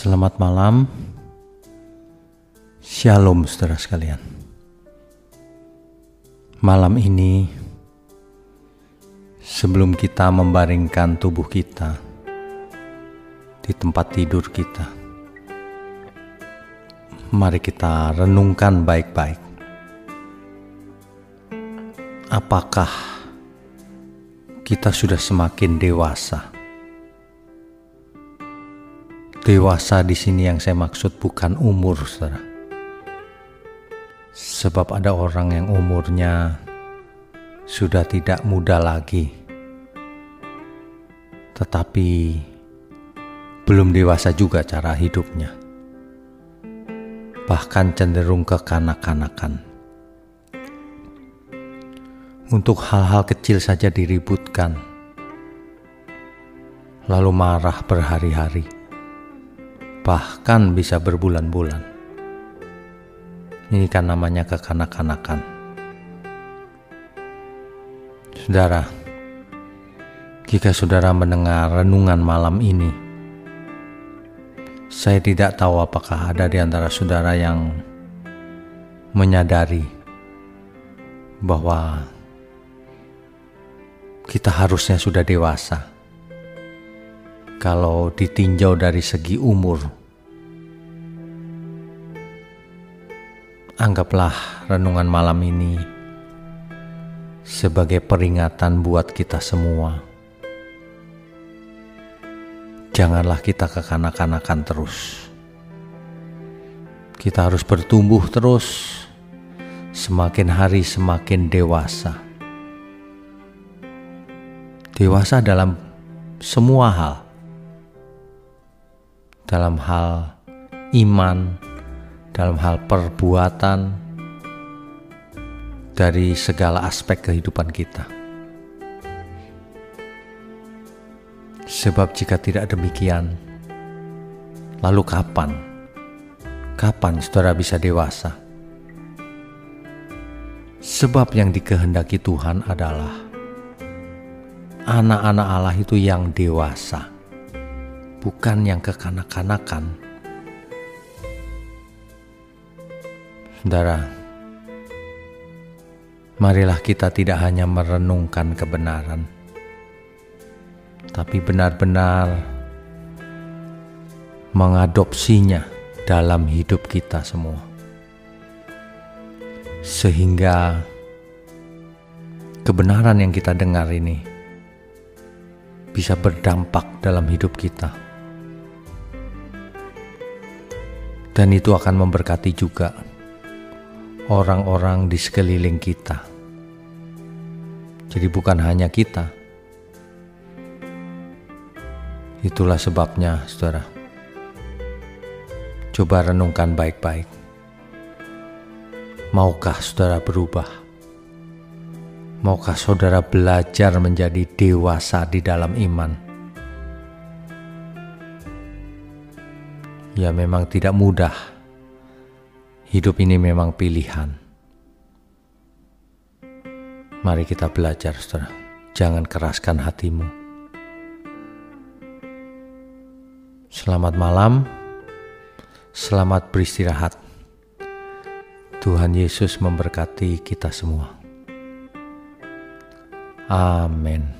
Selamat malam, Shalom saudara sekalian. Malam ini, sebelum kita membaringkan tubuh kita di tempat tidur kita, mari kita renungkan baik-baik. Apakah kita sudah semakin dewasa? Dewasa di sini yang saya maksud bukan umur, saudara. Sebab ada orang yang umurnya sudah tidak muda lagi, tetapi belum dewasa juga cara hidupnya, bahkan cenderung kekanak-kanakan. Untuk hal-hal kecil saja diributkan, lalu marah berhari-hari bahkan bisa berbulan-bulan. Ini kan namanya kekanak-kanakan. Saudara, jika saudara mendengar renungan malam ini, saya tidak tahu apakah ada di antara saudara yang menyadari bahwa kita harusnya sudah dewasa kalau ditinjau dari segi umur. Anggaplah renungan malam ini sebagai peringatan buat kita semua. Janganlah kita kekanak-kanakan terus. Kita harus bertumbuh terus, semakin hari semakin dewasa. Dewasa dalam semua hal dalam hal iman, dalam hal perbuatan, dari segala aspek kehidupan kita. Sebab jika tidak demikian, lalu kapan? Kapan saudara bisa dewasa? Sebab yang dikehendaki Tuhan adalah anak-anak Allah itu yang dewasa bukan yang kekanak-kanakan. Saudara, marilah kita tidak hanya merenungkan kebenaran, tapi benar-benar mengadopsinya dalam hidup kita semua. Sehingga kebenaran yang kita dengar ini bisa berdampak dalam hidup kita. Dan itu akan memberkati juga orang-orang di sekeliling kita. Jadi, bukan hanya kita, itulah sebabnya, saudara. Coba renungkan baik-baik. Maukah saudara berubah? Maukah saudara belajar menjadi dewasa di dalam iman? Ya memang tidak mudah. Hidup ini memang pilihan. Mari kita belajar, saudara. Jangan keraskan hatimu. Selamat malam. Selamat beristirahat. Tuhan Yesus memberkati kita semua. Amin.